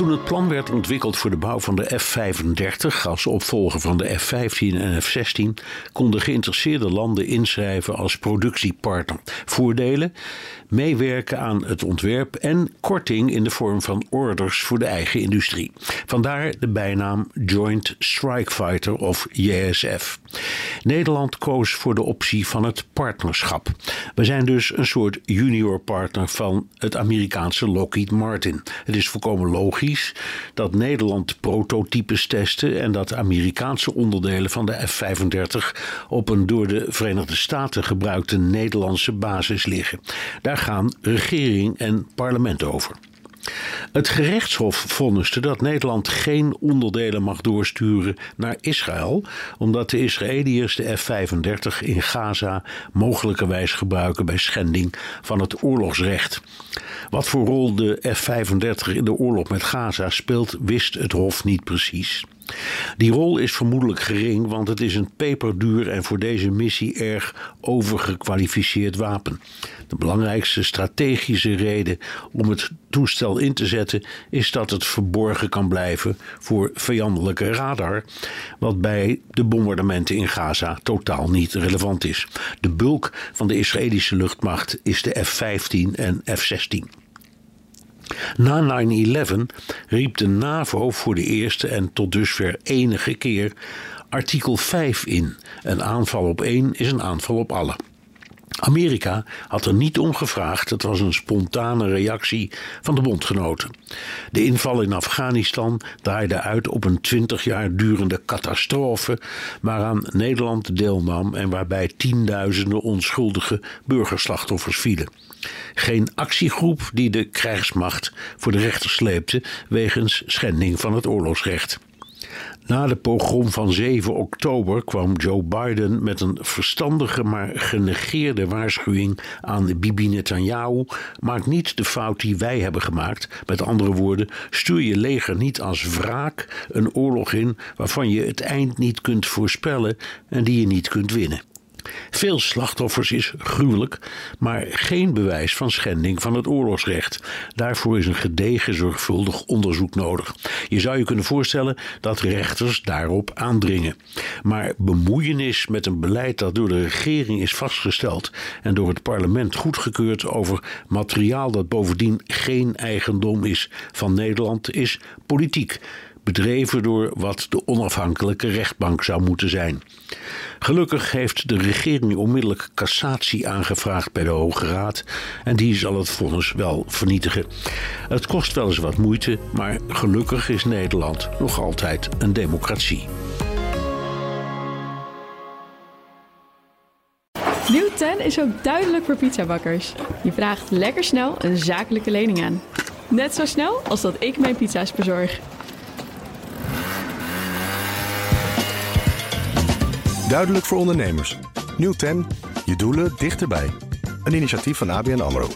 Toen het plan werd ontwikkeld voor de bouw van de F-35 als opvolger van de F-15 en F-16, konden geïnteresseerde landen inschrijven als productiepartner. Voordelen: meewerken aan het ontwerp en korting in de vorm van orders voor de eigen industrie. Vandaar de bijnaam Joint Strike Fighter of JSF. Nederland koos voor de optie van het partnerschap. We zijn dus een soort junior partner van het Amerikaanse Lockheed Martin. Het is volkomen logisch dat Nederland prototypes testen en dat Amerikaanse onderdelen van de F-35 op een door de Verenigde Staten gebruikte Nederlandse basis liggen. Daar gaan regering en parlement over. Het gerechtshof vonniste dat Nederland geen onderdelen mag doorsturen naar Israël, omdat de Israëliërs de F-35 in Gaza mogelijkerwijs gebruiken bij schending van het oorlogsrecht. Wat voor rol de F-35 in de oorlog met Gaza speelt, wist het Hof niet precies. Die rol is vermoedelijk gering, want het is een peperduur en voor deze missie erg overgekwalificeerd wapen. De belangrijkste strategische reden om het toestel in te zetten is dat het verborgen kan blijven voor vijandelijke radar, wat bij de bombardementen in Gaza totaal niet relevant is. De bulk van de Israëlische luchtmacht is de F-15 en F-16. Na 9-11 riep de NAVO voor de eerste en tot dusver enige keer artikel 5 in. Een aanval op één is een aanval op alle. Amerika had er niet om gevraagd, het was een spontane reactie van de bondgenoten. De inval in Afghanistan draaide uit op een twintig jaar durende catastrofe waaraan Nederland deelnam en waarbij tienduizenden onschuldige burgerslachtoffers vielen. Geen actiegroep die de krijgsmacht voor de rechter sleepte wegens schending van het oorlogsrecht. Na de pogrom van 7 oktober kwam Joe Biden met een verstandige maar genegeerde waarschuwing aan Bibi Netanyahu. Maak niet de fout die wij hebben gemaakt. Met andere woorden, stuur je leger niet als wraak een oorlog in waarvan je het eind niet kunt voorspellen en die je niet kunt winnen. Veel slachtoffers is gruwelijk, maar geen bewijs van schending van het oorlogsrecht. Daarvoor is een gedegen, zorgvuldig onderzoek nodig. Je zou je kunnen voorstellen dat rechters daarop aandringen. Maar bemoeienis met een beleid dat door de regering is vastgesteld en door het parlement goedgekeurd over materiaal dat bovendien geen eigendom is van Nederland, is politiek bedreven door wat de onafhankelijke rechtbank zou moeten zijn. Gelukkig heeft de regering onmiddellijk cassatie aangevraagd bij de Hoge Raad en die zal het vonnis wel vernietigen. Het kost wel eens wat moeite, maar gelukkig is Nederland nog altijd een democratie. Nieuw 10 is ook duidelijk voor pizzabakkers. Je vraagt lekker snel een zakelijke lening aan. Net zo snel als dat ik mijn pizza's bezorg. Duidelijk voor ondernemers. Nieuw 10. Je doelen dichterbij. Een initiatief van ABN AMRO.